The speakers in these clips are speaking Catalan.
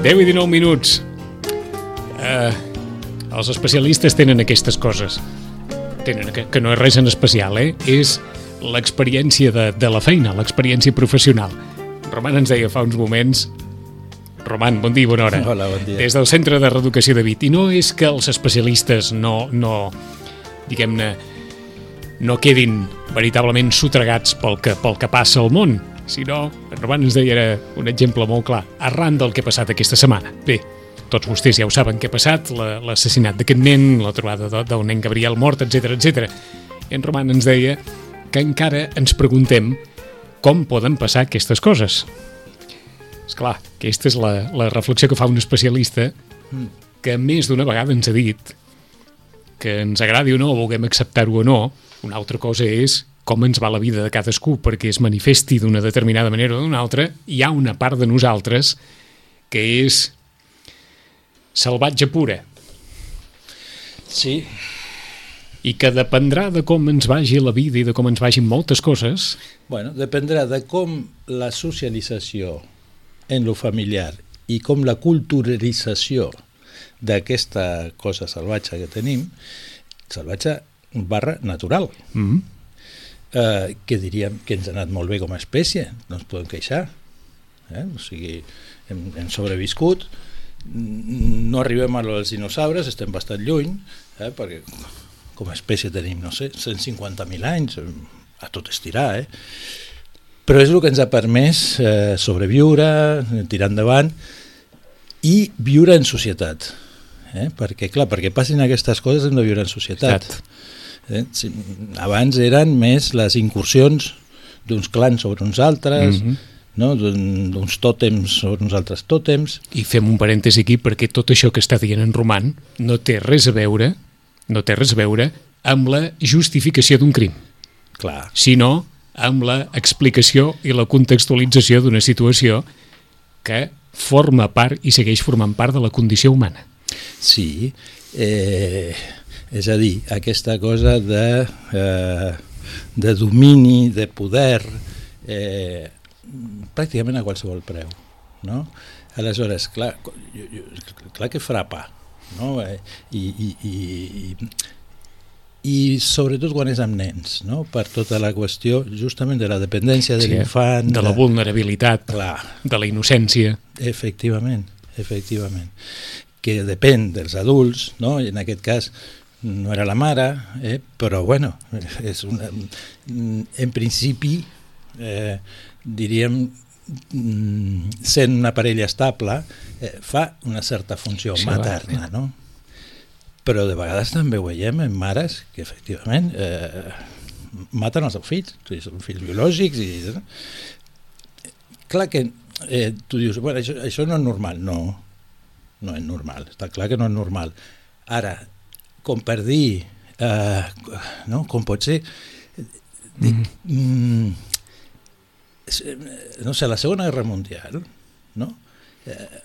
Deu i 19 minuts. Uh, els especialistes tenen aquestes coses. Tenen, que, que no és res en especial, eh? És l'experiència de, de la feina, l'experiència professional. Roman ens deia fa uns moments Roman, bon dia, bona hora. Hola, bon dia. Des del Centre de Reeducació de Vit. I no és que els especialistes no, no diguem-ne, no quedin veritablement sotregats pel que, pel que passa al món, sinó, en Roman ens deia era un exemple molt clar, arran del que ha passat aquesta setmana. Bé, tots vostès ja ho saben què ha passat, la- l'assassinat d'aquest nen, la trobada del nen Gabriel mort, etc etc. En Roman ens deia que encara ens preguntem com poden passar aquestes coses. És clar, aquesta és la, la reflexió que fa un especialista que més d'una vegada ens ha dit que ens agradi o no, o vulguem acceptar-ho o no, una altra cosa és com ens va la vida de cadascú perquè es manifesti d'una determinada manera o d'una altra, hi ha una part de nosaltres que és salvatge pura. Sí, i que dependrà de com ens vagi la vida i de com ens vagin moltes coses, bueno, dependrà de com la socialització en lo familiar i com la culturalització d'aquesta cosa salvatge que tenim, salvatge barra natural, mm, eh, que diríem que ens ha anat molt bé com a espècie, no ens podem queixar. Eh? O sigui, hem, hem sobreviscut, no arribem a lo dels dinosaures, estem bastant lluny, eh? perquè com a espècie tenim, no sé, 150.000 anys, eh, a tot estirar, eh? però és el que ens ha permès eh, sobreviure, tirar endavant i viure en societat. Eh? Perquè, clar, perquè passin aquestes coses hem de viure en societat. Exacte. Eh? Abans eren més les incursions d'uns clans sobre uns altres, Mhm. no? d'un- d'uns tòtems sobre uns altres tòtems. i fem un parèntesi aquí perquè tot això que està dient en Roman no té res a veure no té res a veure amb la justificació d'un crim, Clar, sinó amb la explicació i la contextualització d'una situació que forma part i segueix formant part de la condició humana. sí. Eh, és a dir, aquesta cosa de, eh, de domini, de poder, eh, pràcticament a qualsevol preu. No? Aleshores, clar, jo, jo, clar que frapa, no? Eh, i, i, i, i sobretot quan és amb nens, no? per tota la qüestió justament de la dependència de Sí, l'infant, de la vulnerabilitat, Clar, de la innocència. efectivament, efectivament, que depèn dels adults, no? i en aquest cas no era la mare, eh? però bueno, és una, en principi, eh, diríem, sent una parella estable, eh, fa una certa funció Sí, materna, no? Però de vegades també ho veiem en mares que efectivament eh, maten els seus fills, són fills biològics i... Clar que eh, tu dius, bueno, això, això no és normal, no, no és normal, està clar que no és normal. Ara, com per dir, eh, no, com pot ser, dic, mm, és, eh, no sé, la Segona Guerra Mundial, no? Eh,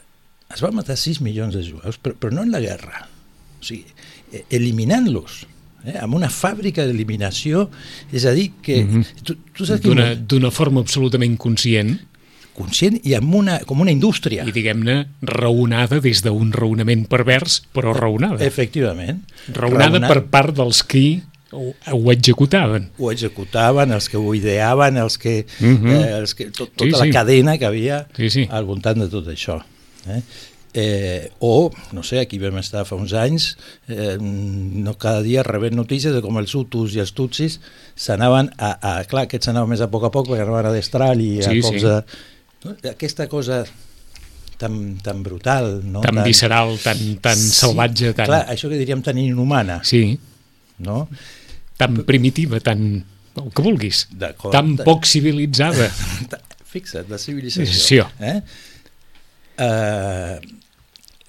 es van matar 6 milions de jueus, però, però no en la guerra, o sigui, eh, eliminant-los, eh, amb una fàbrica d'eliminació, és a dir, que... Mhm. tu, tu saps que d'una forma absolutament conscient conscient i amb una, com una indústria. i, diguem-ne, raonada des d'un raonament pervers, però raonada. Efectivament. Raonada Raonat- per part dels qui ho, ho executaven. Ho executaven, els que ho ideaven, els que, Mhm. eh, els que tot, tota Sí, la sí. cadena que havia Sí, sí. al voltant de tot això. Eh? Eh, o, no sé, aquí vam estar fa uns anys, eh, no cada dia rebent notícies de com els Hutus i els Tutsis s'anaven a, a... Clar, aquests s'anaven més a poc a poc perquè anaven a destral i a Sí, cops sí. de... No? Aquesta cosa tan, tan brutal, no? tan visceral, tan, tan salvatge, tan... Clar, això que diríem tan inhumana, Sí, no? tan primitiva, tan... el que vulguis. Tan poc civilitzada. Fixa't, la civilització. Civilització. Eh? Uh,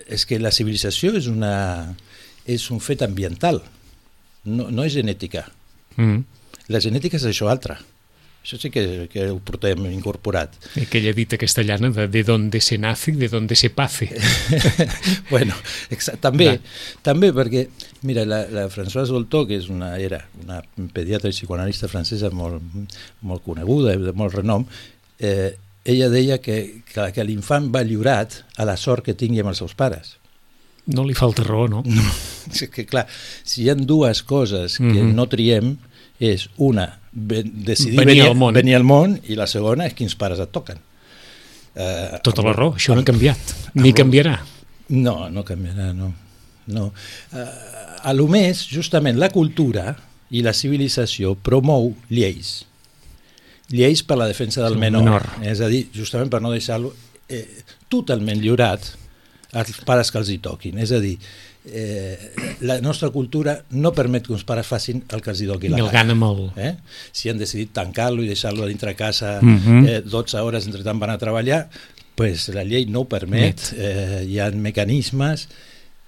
és que la civilització és, una, és un fet ambiental, no, no és genètica. Mm. La genètica és això altre. Això sí que, que ho portem incorporat. Aquella dita castellana de de donde se nace, de donde se pace. bueno, exa- també, Clar. també perquè, mira, la, la Françoise Dolto, que és una, era una pediatra i psicoanalista francesa molt, molt coneguda, de molt renom, eh, ella deia que, que, que l'infant va lliurat a la sort que tingui amb els seus pares. No li falta raó, no? No, és que clar, si hi ha dues coses que Mhm. no triem, és una, ben, decidir Venir venir, al món. venir al món, i la segona és quins pares et toquen. Eh, Tota la raó, això no ha canviat. Ni canviarà. No, no canviarà, no. no. Uh, a lo més, justament, la cultura i la civilització promou lleis. Lleis per la defensa del Del menor. menor. És a dir, justament per no deixar-lo eh, totalment lliurat als pares que els hi toquin. És a dir, eh, la nostra cultura no permet que uns pares facin el que els hi la gana amb el... Eh? Si han decidit tancar-lo i deixar-lo a dintre casa Mhm. eh, 12 hores entre tant van a treballar, pues la llei no ho permet. Eh, hi ha mecanismes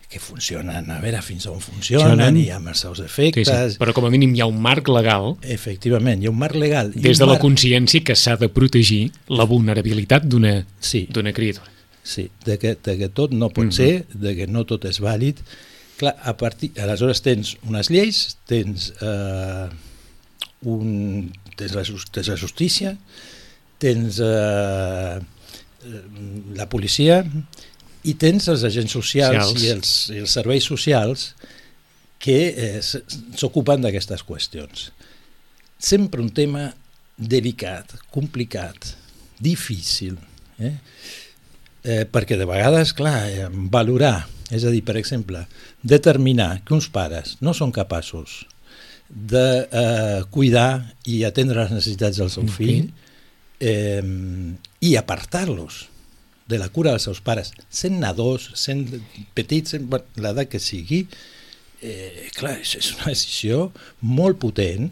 que funcionen, a veure fins on funcionen, Funcionen. i amb els seus Sí, efectes. sí. Però com a mínim hi ha un marc legal Efectivament, hi ha un marc legal. i des de la marc- consciència que s'ha de protegir la vulnerabilitat d'una Sí, d'una criatura. Sí de, que, de que tot no pot Mhm. ser, de que no tot és vàlid. Clar, a partir, aleshores tens unes lleis, tens, eh, un, tens, la, tens la justícia, tens eh, la policia i tens els agents socials, Socials. i els, i els serveis socials que eh, s'ocupen d'aquestes qüestions. Sempre un tema delicat, complicat, difícil, eh? Eh, perquè de vegades, clar, eh, valorar, és a dir, per exemple, determinar que uns pares no són capaços de eh, cuidar i atendre les necessitats del seu Ok. fill eh, i apartar-los de la cura dels seus pares, sent nadós, sent petits, sent bueno, l'edat que sigui, eh, clar, és una decisió molt potent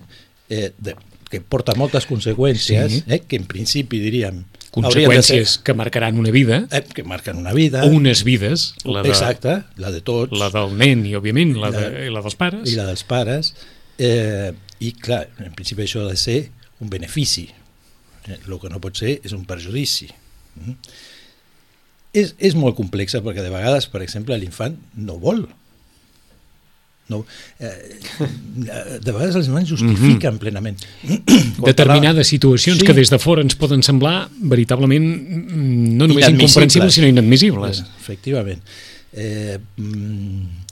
eh, de, que porta moltes conseqüències, Sí. eh, que en principi diríem Conseqüències que marcaran una vida, eh, que marquen una vida, unes vides, la, de, exacte, la de tots, la del nen i, òbviament, la, de, i la dels pares. i la dels pares, eh, i clar, en principi això ha de ser un benefici, eh, el que no pot ser és un perjudici. Mm. És, és molt complexa perquè de vegades, per exemple, l'infant no vol. No, eh, de vegades els infants justifiquen plenament. Quan Mhm. determinades situacions Sí. que des de fora ens poden semblar veritablement mm, no només incomprensibles, sinó inadmissibles. Efectivament. Eh, mm,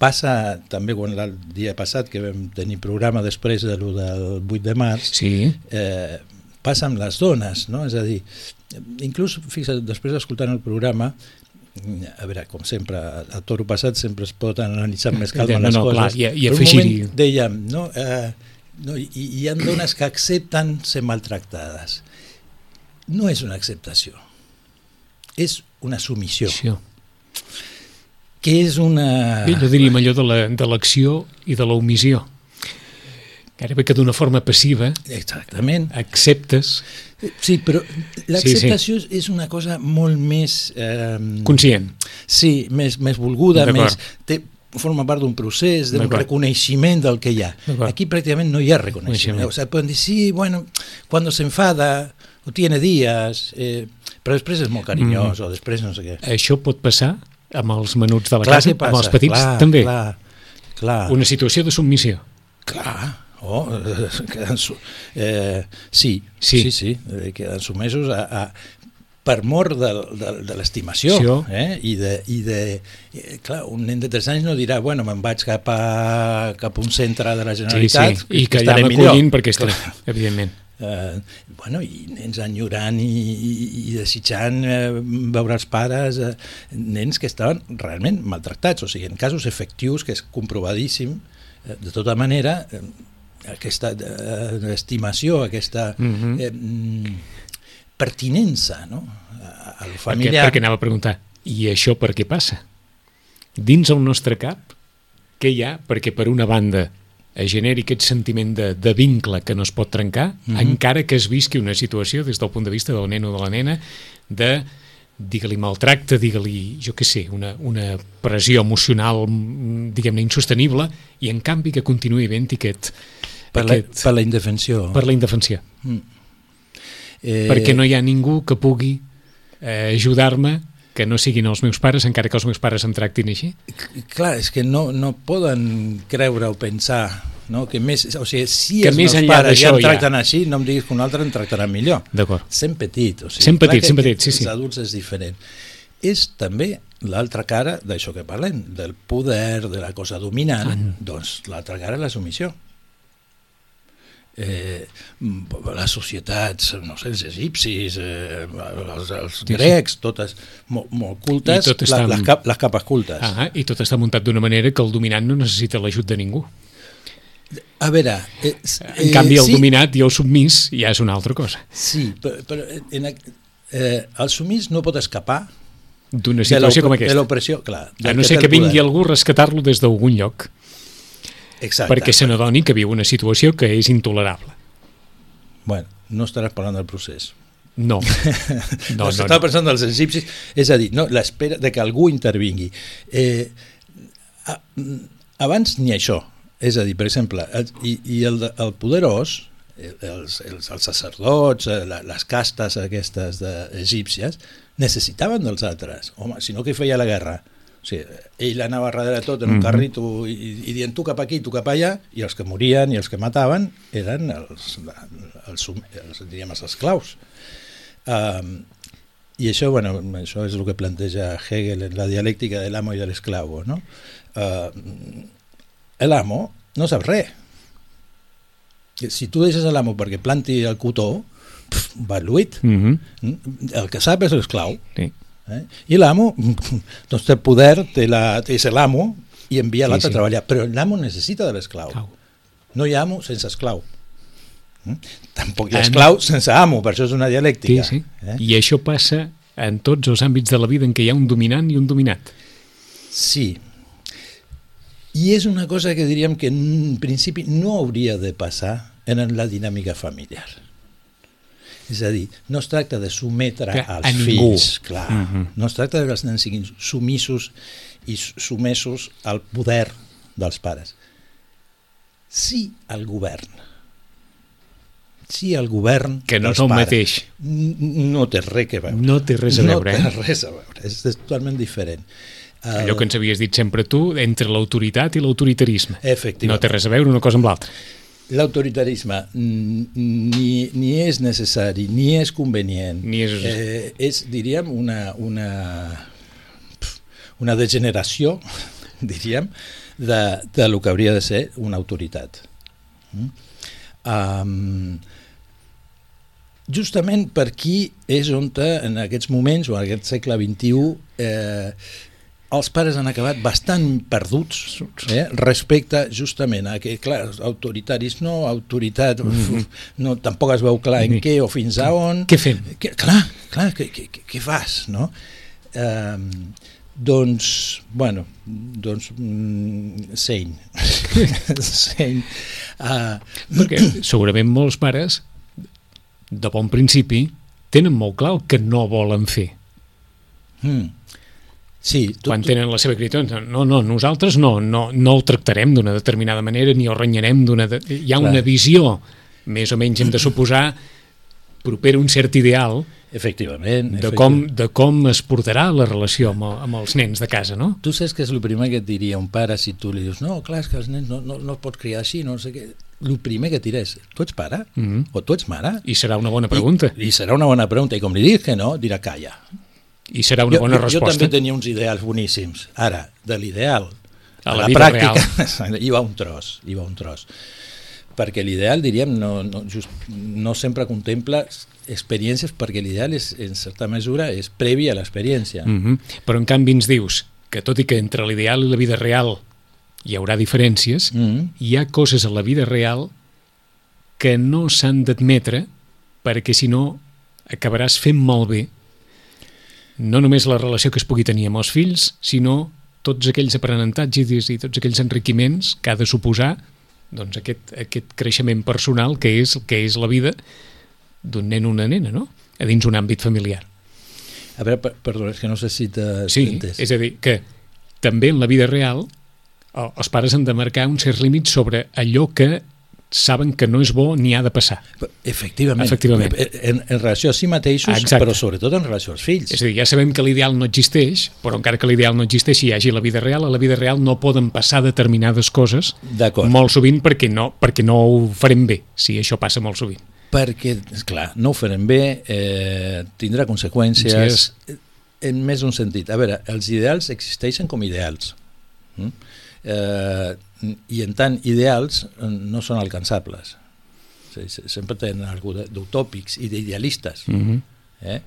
passa també quan el dia passat que vam tenir programa després de del 8 de març Sí, eh, passa amb les dones no? és a dir, inclús fixa't, després d'escoltant el programa a veure, com sempre, a toro passat sempre es pot analitzar més calma No, les no, coses. clar, i- i Per un moment dèiem, no, eh, no, hi, hi ha dones que accepten ser maltractades. No és una acceptació, és una submissió, això. que és una... Bé, jo diríem allò de la- de l'acció i de la omissió. Gairebé que d'una forma passiva Exactament. acceptes, Sí, però l'acceptació sí, sí. és una cosa molt més... Eh, conscient. Sí, més, més volguda, més, té, forma part d'un procés, d'un reconeixement del que hi ha. Aquí pràcticament no hi ha reconeixement. O sea, pueden dir, sí, bueno, cuando se enfada, o tiene días, eh, però després és molt carinyós, mm. o després no sé què. Això pot passar amb els menuts de la Clar casa, passa, amb els petits clar, també. Clar, clar. Una situació de submissió. Clar, oh, queden eh, sí, Sí. sí, sí, eh, queden sumesos a, a per mort de, de, de l'estimació Sí. eh? I, de, i de eh, clar, un nen de 3 anys no dirà bueno, me'n vaig cap a, cap a un centre de la Sí, Generalitat sí. I que estaré millor. m'acollin perquè estaré, Clar, evidentment. Eh, bueno, i nens enyorant i, i, i desitjant eh, veure els pares, eh, nens que estaven realment maltractats, o sigui, en casos efectius, que és comprovadíssim, eh, de tota manera, eh, aquesta eh, estimació, aquesta Mhm. mm -hmm. eh, mm, pertinença no? a, a lo Perquè, familiar. perquè anava a preguntar, i això per què passa? Dins el nostre cap, què hi ha perquè per una banda es generi aquest sentiment de, de vincle que no es pot trencar, mm -hmm. encara que es visqui una situació des del punt de vista del nen o de la nena de digue-li maltracte, digue-li, jo què sé, una, una pressió emocional, mm, diguem-ne, insostenible, i en canvi que continuï havent aquest... per, la, aquest per la indefensió. per la indefensió. eh, perquè no hi ha ningú que pugui eh, ajudar-me que no siguin els meus pares, encara que els meus pares em tractin així. Clar, és que no, no poden creure o pensar no? que més, o sigui, si Que els més meus pares ja em tracten així, no em diguis que un altre em tractarà millor. D'acord. Sent petit. O sigui, Sent petit, sent petit, sí, sí. Els adults és diferent. És també l'altra cara d'això que parlem, del poder, de la cosa dominant, Ah. doncs l'altra cara és la submissió. Eh, les societats, no sé, els egipcis, eh, els, els grecs, totes molt, molt cultes, tot està les, cap, les capes cultes. Ah, I tot està muntat d'una manera que el dominant no necessita l'ajut de ningú. A veure... Eh, En canvi, el sí, dominat i el submís ja és una altra cosa. Sí, però, però en, eh, el sumís no pot escapar D'una situació com l'op- de aquesta. l'opressió, clar. A no ser que vingui poder. algú a rescatar-lo des d'algun lloc, Exacte. perquè se n'adoni que viu una situació que és intolerable. Bueno, no estaràs parlant del procés. No. No, No, no, Estava no. pensant dels egipcis, és a dir, no, l'espera de que algú intervingui. Eh, a, abans ni això, és a dir, per exemple, el, i, i el, el poderós, els, els, els sacerdots, eh, la- les castes aquestes de, egípcies, necessitaven dels altres. Home, si no, què feia la guerra? O sigui, ell anava darrere tot en un Mhm. carrito i, i dient tu cap aquí, tu cap allà, i els que morien i els que mataven eren els, els, els, diríem, els esclaus. Um, I això, bueno, això és el que planteja Hegel en la dialèctica de l'amo i de l'esclavo. No? Uh, l'amo no sap res. Si tu deixes l'amo perquè planti el cotó, pf, va lluit. Mm -hmm. El que sap és l'esclau. sí. Eh? I l'amo doncs té poder, té, la, té ser l'amo i envia Sí, l'altre sí. a treballar. Però l'amo necessita de l'esclau. Clau. No hi ha amo sense esclau. Mm? Tampoc hi ha En- esclau sense amo, per això és una Sí, dialèctica. sí. Eh? I això passa en tots els àmbits de la vida en què hi ha un dominant i un dominat. Sí. I és una cosa que diríem que en principi no hauria de passar en la dinàmica familiar. És a dir, no es tracta de sometre Que als a ningú. fills, clar. Mhm. No es tracta de que els nens siguin sumissos i s- sumessos al poder dels pares. Sí al govern. Sí al govern Que no és el pares. mateix. No té res que veure. No té res a veure, No eh? té res a veure, és, és totalment diferent. Allò que ens havies dit sempre tu, entre l'autoritat i l'autoritarisme. Efectivament. No té res a veure una cosa amb l'altra. L'autoritarisme ni, ni és necessari, ni és convenient. Ni és- Eh, és diríem, una, una, una degeneració, diríem, de, de lo que hauria de ser una autoritat. Mm? Um, justament per aquí és on en aquests moments, o en aquest segle XXI, eh, els pares han acabat bastant perduts eh, respecte justament a que, clar, autoritaris no, autoritat, mm -hmm. no, tampoc es veu clar en Ni- què o fins a on. Què fem? Que, clar, clar, què, fas, no? Um, doncs, bueno, doncs, mm, seny. seny. Uh, Perquè segurament molts pares, de bon principi, tenen molt clar el que no volen fer. mm, sí, tu, Quan tenen la seva crítica, no, no, nosaltres no, no, no el tractarem d'una determinada manera ni el renyarem d'una... De... Hi ha Clar. una visió, més o menys hem de suposar, propera a un cert ideal efectivament. de com, de com es portarà la relació amb, el, amb els nens de casa, no? Tu saps que és el primer que et diria un pare si tu li dius no, clar, que els nens no, no, no els pots criar així, no sé què. El primer que et diré és, tu ets pare? Mm -hmm. O tu ets mare? I serà una bona pregunta. I, I serà una bona pregunta, i com li diguis que no, dirà calla. I serà una jo, bona jo, jo resposta. també tenia uns ideals boníssims. Ara, de l'ideal A a la la, pràctica, hi va un tros, hi va un tros. perquè l'ideal, diríem, no, no, just, no sempre contempla experiències perquè l'ideal és, en certa mesura és previ a l'experiència. Mm -hmm. Però en canvi ens dius que tot i que entre l'ideal i la vida real hi haurà diferències, Mm -hmm. hi ha coses a la vida real que no s'han d'admetre perquè si no acabaràs fent malbé no només la relació que es pugui tenir amb els fills, sinó tots aquells aprenentatges i tots aquells enriquiments que ha de suposar doncs, aquest, aquest creixement personal que és, que és la vida d'un nen o una nena, no? A dins un àmbit familiar. A veure, per, perdó, és que no sé si t'he Sí, entès. és a dir, que també en la vida real el- els pares han de marcar uns certs límits sobre allò que saben que no és bo ni ha de passar. Efectivament. Efectivament. En, en relació a si mateixos, Exacte. però sobretot en relació als fills. És a dir, ja sabem que l'ideal no existeix, però encara que l'ideal no existeixi i hi hagi la vida real, a la vida real no poden passar determinades coses molt sovint perquè no, perquè no ho farem bé, si això passa molt sovint. Perquè, clar, no ho farem bé, eh, tindrà conseqüències en més d'un sentit. A veure, els ideals existeixen com ideals. Mm? Eh, I en tant, ideals eh, no són alcançables. Sempre tenen alguna d'utòpics i d'idealistes. Mm -hmm. Eh?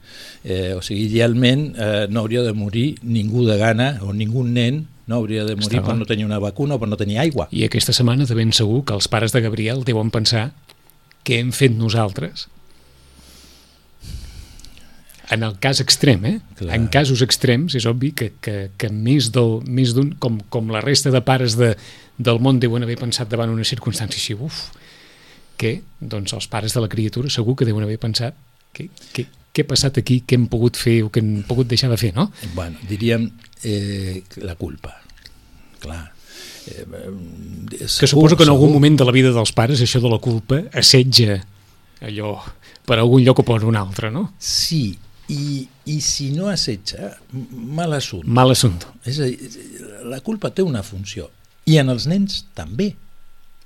Eh, o sigui, idealment eh, no hauria de morir ningú de gana o ningú nen no hauria de morir Està per no tenir una vacuna o per no tenir aigua. I aquesta setmana de ben segur que els pares de Gabriel deuen pensar què hem fet nosaltres en el cas extrem, eh? Clar. En casos extrems és obvi que, que, que més d'un com, com la resta de pares de, del món deuen haver pensat davant una circumstància així, uf, que doncs els pares de la criatura segur que deuen haver pensat què, què, què ha passat aquí, què hem pogut fer o què hem pogut deixar de fer, no? Bueno, diríem eh, la culpa. Clar. Eh, Que suposo que en algun moment de la vida dels pares això de la culpa assetja allò per algun lloc o per un altre, no? Sí, i, i si no assetja, m- mal assumpte. Mal assumpte. És a dir, la culpa té una funció, i en els nens també.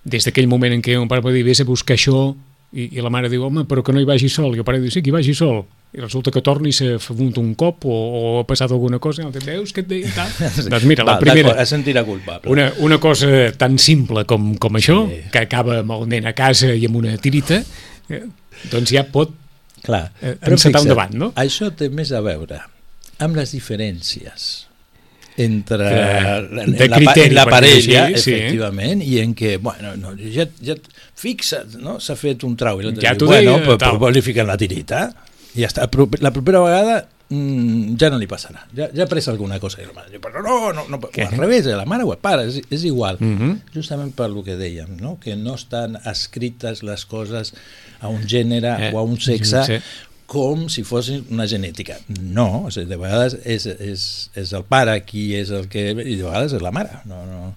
Des d'aquell moment en què un pare pot dir vés a buscar això i, i la mare diu, home, però que no hi vagi sol. I el pare diu, sí, que hi vagi sol. I resulta que torni i s'ha fumut un cop o, o ha passat alguna cosa i el veus que et deia tal. doncs mira, la primera, d'acord, A sentir la culpable. una, una cosa tan simple com, com això, Sí. que acaba amb el nen a casa i amb una tirita, eh, doncs ja pot Clar, eh, però un fixa't, debat, no? Això té més a veure amb les diferències entre la, de la, criteri, la dir-ho parella, sí. efectivament, i en què, bueno, no, ja, ja fixa't, no? s'ha fet un trau, i l'altre Ja diu, bueno, però, però vol-li ficar la tirita, i ja està. La propera vegada mm, ja no li passarà, ja, ja ha pres alguna cosa. I la mare diu, però no, no, no, Què? al revés, eh, la mare o el pare, és, és igual. Mhm. Justament per lo que dèiem, no? que no estan escrites les coses a un gènere Eh, o a un sexe sí. com si fos una genètica. No, o sigui, de vegades és, és, és el pare qui és el que... i de vegades és la mare. No, no.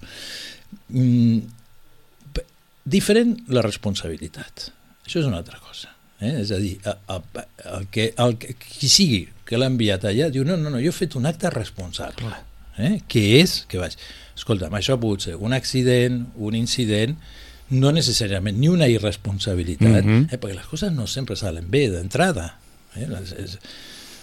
Mm, diferent la responsabilitat. Això és una altra cosa. Eh? És a dir, el, el, el que, el, que- qui sigui que l'ha enviat allà diu no, no, no, jo he fet un acte responsable. Eh? Que és que vaig... Escolta'm, això ha pogut ser un accident, un incident, no necessàriament ni una irresponsabilitat, Mhm. eh? perquè les coses no sempre salen bé d'entrada. Eh? Les, és,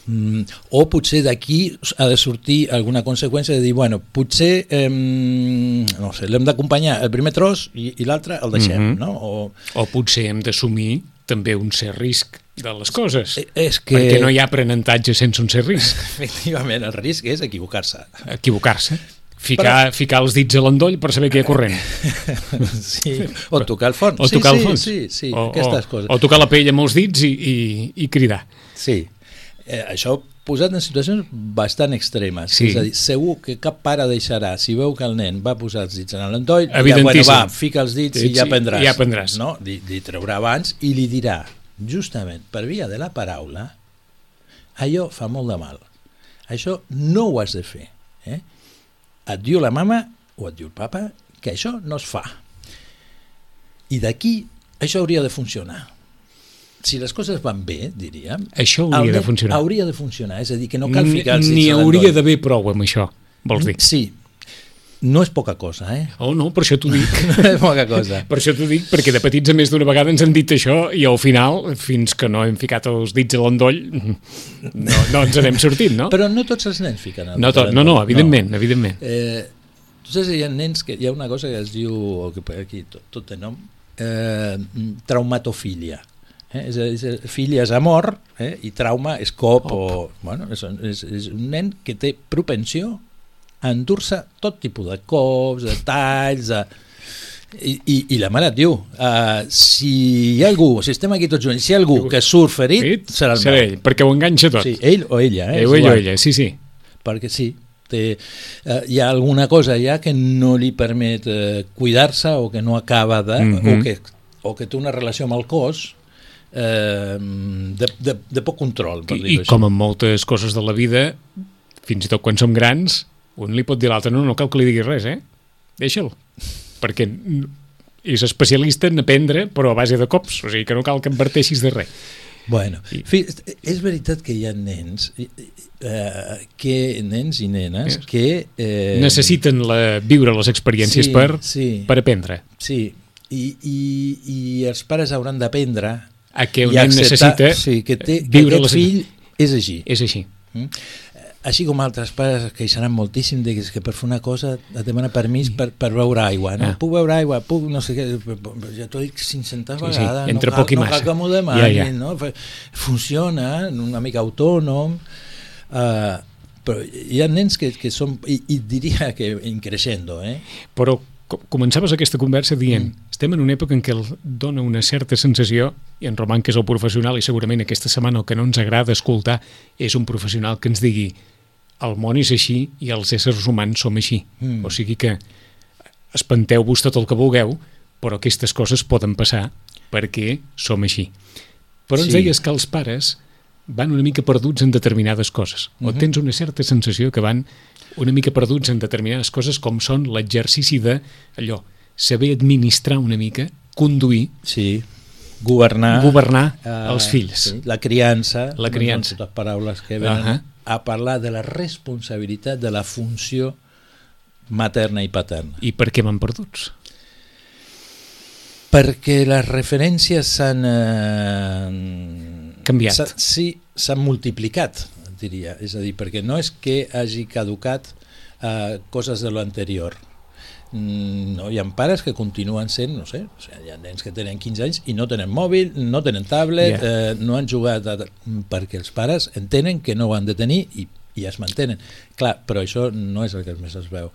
mm, o potser d'aquí ha de sortir alguna conseqüència de dir, bueno, potser eh, no sé, l'hem d'acompanyar el primer tros i, i l'altre el deixem, Mhm. no? O, O potser hem d'assumir també un cert risc de les coses. eh, és que... Perquè no hi ha aprenentatge sense un cert risc. Efectivament, el risc és equivocar-se. Equivocar-se. Ficar, ficar els dits a l'endoll per saber què hi ha corrent. sí. O tocar el fons. O sí, tocar sí, el fons. Sí, sí, o, aquestes o, coses. O tocar la pell amb els dits i, i, i cridar. Sí. Eh, això posat en situacions bastant extremes. Sí. És a dir, segur que cap pare deixarà, si veu que el nen va posar els dits en l'endoll, ja, bueno, va, fica els dits i ja i- prendràs. i ja prendràs. No? Li, li traurà abans i li dirà, justament per via de la paraula, allò fa molt de mal. Això no ho has de fer. Eh? Et diu la mama o et diu el papa que això no es fa. I d'aquí això hauria de funcionar. Si les coses van bé, diríem, Això hauria de funcionar. Hauria de funcionar, és a dir, que no cal ficar els Ni dits a hauria d'haver prou amb això, vols dir. Sí, no és poca cosa, eh? Oh, no, per això t'ho dic. No és poca cosa. Per això t'ho dic, perquè de petits a més d'una vegada ens han dit això i al final, fins que no hem ficat els dits a l'endoll, no, no ens n'hem sortit, no? Però no tots els nens fiquen el No, tot, no, no, evidentment, evidentment. Eh, tu saps, hi ha nens que hi ha una cosa que es diu, o que per aquí tot, tot té nom, eh, traumatofília. Eh? És, és, filia és amor eh? i trauma és cop o, bueno, és, és, és un nen que té propensió a endur-se tot tipus de cops, de talls, de... I, i, i la mare et diu uh, si hi ha algú, si estem aquí tots junts si hi ha algú que surt ferit, Ferit, serà el serà meu ell, perquè ho enganxa tot. sí, ell o ella eh? ell, ell o ella, sí, sí. perquè sí té, eh, hi ha alguna cosa ja que no li permet eh, cuidar-se o que no acaba de Mhm. o, que, o que té una relació amb el cos eh, de, de, de poc control per I, I així. com en moltes coses de la vida, fins i tot quan som grans, un li pot dir a l'altre, no, no cal que li diguis res, eh? Deixa'l. Perquè és especialista en aprendre, però a base de cops, o sigui que no cal que adverteixis de res. Bueno, I- fi, és veritat que hi ha nens eh, que nens i nenes que eh, Necessiten la, viure les experiències sí, per, sí, per aprendre. sí. I, i, i els pares hauran d'aprendre A que un i nen acceptar necessita sí, que, té, que viure aquest les... fill és així És així. així com altres pares es queixaran moltíssim de que, que per fer una cosa et demana permís per, per beure aigua no? Ah. puc beure aigua, puc no sé què ja t'ho dic 500 Sí, sí, vegades entre no cal, poc i no massa. cal que m'ho demanin Ja, ja. No? Funciona una mica autònom uh, però hi ha nens que, que són i, i diria que increixendo eh? Però començaves aquesta conversa dient Mm. estem en una època en què el dona una certa sensació i en Roman, que és el professional i segurament aquesta setmana el que no ens agrada escoltar és un professional que ens digui el món és així i els éssers humans som així Mm. o sigui que espanteu-vos tot el que vulgueu però aquestes coses poden passar perquè som així però ens Sí. deies que els pares van una mica perduts en determinades coses o Mhm. tens una certa sensació que van una mica perduts en determinades coses com són l'exercici de allò, saber administrar una mica, conduir, sí, governar governar eh, els fills. sí, la criança La criança. són totes paraules que venen Ahà. a parlar de la responsabilitat de la funció materna i paterna I per què van perduts? perquè les referències s'han eh, Canviat. sí, s'han multiplicat diria, és a dir, perquè no és que hagi caducat eh, coses de lo anterior Mm, no, hi ha pares que continuen sent, no sé, o sigui, hi ha nens que tenen 15 anys i no tenen mòbil, no tenen tablet, Ja. eh, no han jugat, a, perquè els pares entenen que no ho han de tenir i, i es mantenen. Clar, però això no és el que més es veu.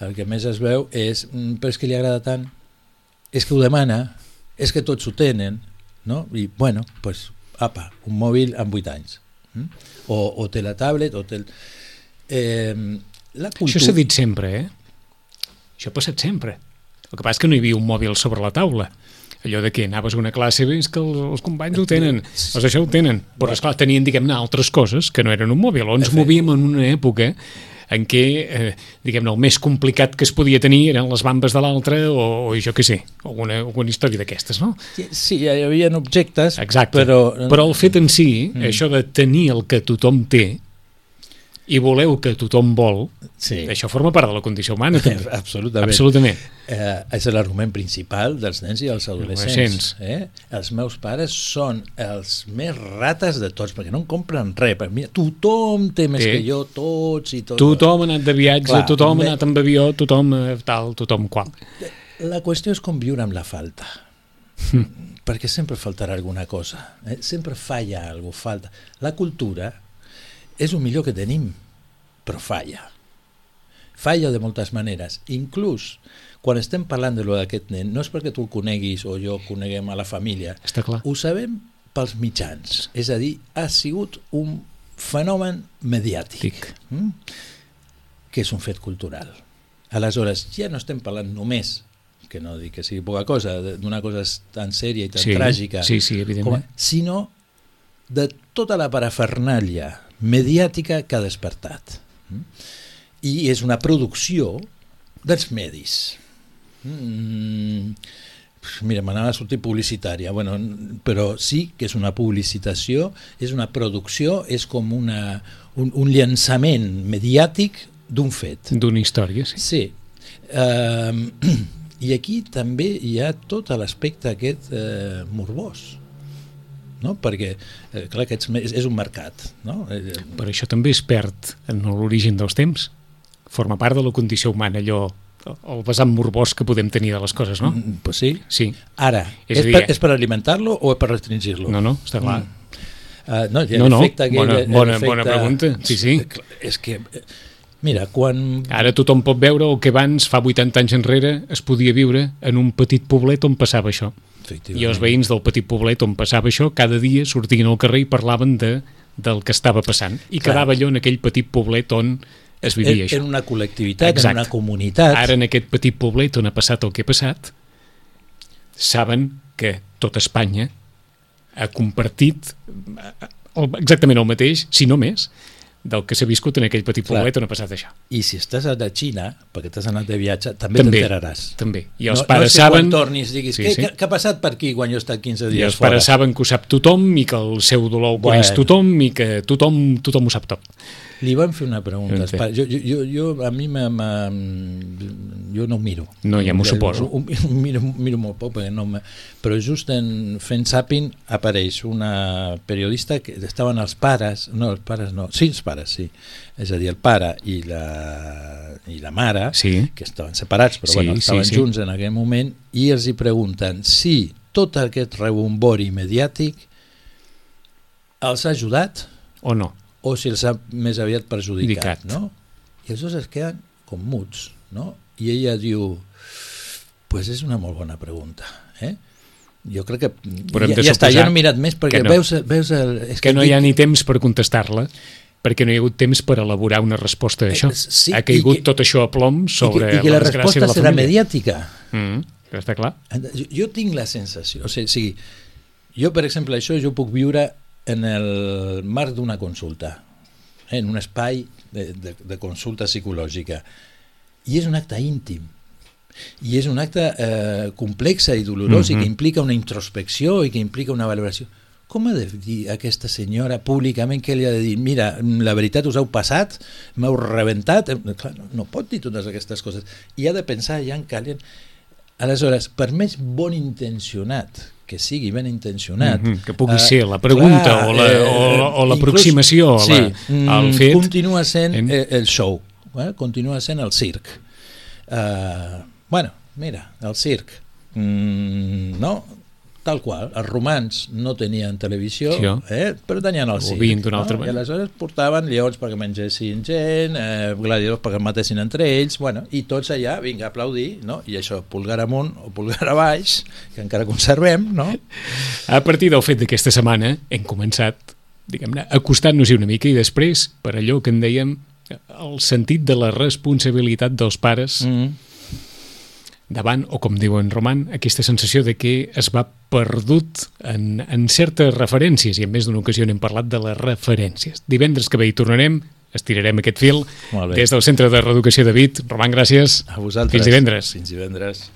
El que més es veu és, mm, però és que li agrada tant, és que ho demana, és que tots ho tenen, no? I, bueno, doncs, pues, apa, un mòbil amb 8 anys. Mm? O, o té la tablet, o té... El... Eh, la Això cultura... s'ha dit sempre, eh? Això ha passat sempre. El que passa és que no hi havia un mòbil sobre la taula. Allò de que anaves a una classe, és que els, els companys ho tenen, els això ho tenen. Però, esclar, tenien, diguem-ne, altres coses que no eren un mòbil. O ens movíem en una època en què, eh, diguem-ne, el més complicat que es podia tenir eren les bambes de l'altre o, o jo què sé, alguna, alguna història d'aquestes, no? Sí, hi havia objectes, Exacte. però... Però el fet en si, Mm. això de tenir el que tothom té i voleu que tothom vol, Sí. això forma part de la condició humana, també. Absolutament. Absolutament. Eh, és l'argument principal dels nens i els adolescents. Eh? Els meus pares són els més rates de tots, perquè no en compren res. Per mi, tothom té més Sí. que jo, tots i tot. Tothom ha anat de viatge, Clar, tothom me- ha anat amb avió, tothom eh, tal, tothom qual. La qüestió és com viure amb la falta. Hm. perquè sempre faltarà alguna cosa. Eh? Sempre falla alguna falta. La cultura és el millor que tenim, però falla. Falla de moltes maneres. Inclús quan estem parlant de lo d'aquest nen, no és perquè tu el coneguis o jo coneguem a la família, Està clar. ho sabem pels mitjans. És a dir, ha sigut un fenomen mediàtic, Tic. mm? que és un fet cultural. Aleshores, ja no estem parlant només, que no dic que sigui poca cosa, d'una cosa tan sèria i tan Sí, tràgica, sí, sí, com, sinó de tota la parafernàlia mediàtica que ha despertat. Mm? I és una producció dels medis. Mm, mira, m'anava a sortir publicitària, bueno, però sí que és una publicitació, és una producció, és com una, un, un llançament mediàtic d'un fet. D'una història, sí. Sí. Um, I aquí també hi ha tot l'aspecte aquest eh, morbós, no? perquè eh, clar, aquests, me- és, és un mercat. No? Eh, Però això també es perd en l'origen dels temps. Forma part de la condició humana, allò el vessant morbós que podem tenir de les coses, no? Mm, Pues sí. Sí. Ara, És és, dir, per, eh? és per alimentar-lo o és per restringir-lo? No, no, està clar. Uh, no, No, no, aquell, bona- bona- bona pregunta. Sí, sí. És que, eh, mira, quan... Ara tothom pot veure el que abans, fa 80 anys enrere, es podia viure en un petit poblet on passava això. I els veïns del petit poblet on passava això, cada dia sortien al carrer i parlaven de, del que estava passant. I Clar. quedava allò en aquell petit poblet on es vivia en, això. en una col·lectivitat, Exacte. en una comunitat. Ara en aquest petit poblet on ha passat el que ha passat, saben que tota Espanya ha compartit eh, exactament el mateix, si no més, del que s'ha viscut en aquell petit Clar. poblet on ha passat això. I si estàs a la Xina, perquè t'has anat de viatge, també També, t'enteraràs. també. I els no, pares no que saben... quan tornis diguis, Sí, què, sí. què, ha passat per aquí quan jo he estat 15 I dies els fora? pares saben que ho sap tothom i que el seu dolor ho Bueno. coneix tothom i que tothom, tothom ho sap tot. Li van fer una pregunta. Pares. Jo, jo, jo, a mi me, me, jo no ho miro. No, ja m'ho suposo. Ho, ho miro, miro molt poc, perquè no me... però just en fent zapping apareix una periodista que estaven els pares, no, els pares no, sí, els pares, sí. És a dir, el pare i la, i la mare, Sí. que estaven separats, però Sí, bueno, sí, estaven sí. junts en aquell moment, i els hi pregunten si tot aquest rebombori mediàtic els ha ajudat O no? O si els ha més aviat perjudicat, Indicat. no? I els dos es queden com muts, no? I ella diu, pues és una molt bona pregunta, eh? Jo crec que Però ja, ja està, ja no he mirat més perquè no. veus, veus el... És Que no hi ha ni temps per contestar-la perquè no hi ha hagut temps per elaborar una resposta a això. Eh, sí, ha caigut que- tot això a plom i que, sobre i que la desgràcia resposta de la serà família. mediàtica. Mm, que està clar. Jo, jo tinc la sensació, o sigui, sigui, jo per exemple això jo puc viure en el marc d'una consulta, eh, en un espai de, de, de consulta psicològica, i és un acte íntim, i és un acte eh, complex i dolorós Mhm. i que implica una introspecció i que implica una valoració. Com ha de dir aquesta senyora públicament que li ha de dir mira, la veritat us heu passat, m'heu rebentat? Eh, Clar, no, no pot dir totes aquestes coses. I ha de pensar ja en calent. Aleshores, per més bon intencionat que sigui ben intencionat... Mhm, que pugui eh, ser la pregunta o la- o la- o l'aproximació a sí, la- mm, al fet. Continua sent En- eh, el show, eh? continua sent el circ. Uh, bueno, mira, el circ, mm, no? Tal qual, els romans no tenien televisió, Sí, eh? però tenien el circ. no? altra I aleshores portaven lleons perquè mengessin gent, eh, gladiadors perquè matessin entre ells, bueno, i tots allà, vinga, a aplaudir, no? i això, pulgar amunt o pulgar a baix, que encara conservem, no? A partir del fet d'aquesta setmana hem començat, diguem-ne, acostant-nos-hi una mica i després, per allò que en dèiem, el sentit de la responsabilitat dels pares Mm. Davant, o com diu en Roman, aquesta sensació de que es va perdut en, en certes referències, i en més d'una ocasió n'hem parlat de les referències. Divendres que ve hi tornarem, estirarem aquest fil des del Centre de Reeducació de Vit. Roman, gràcies. A vosaltres. Fins divendres. Fins divendres.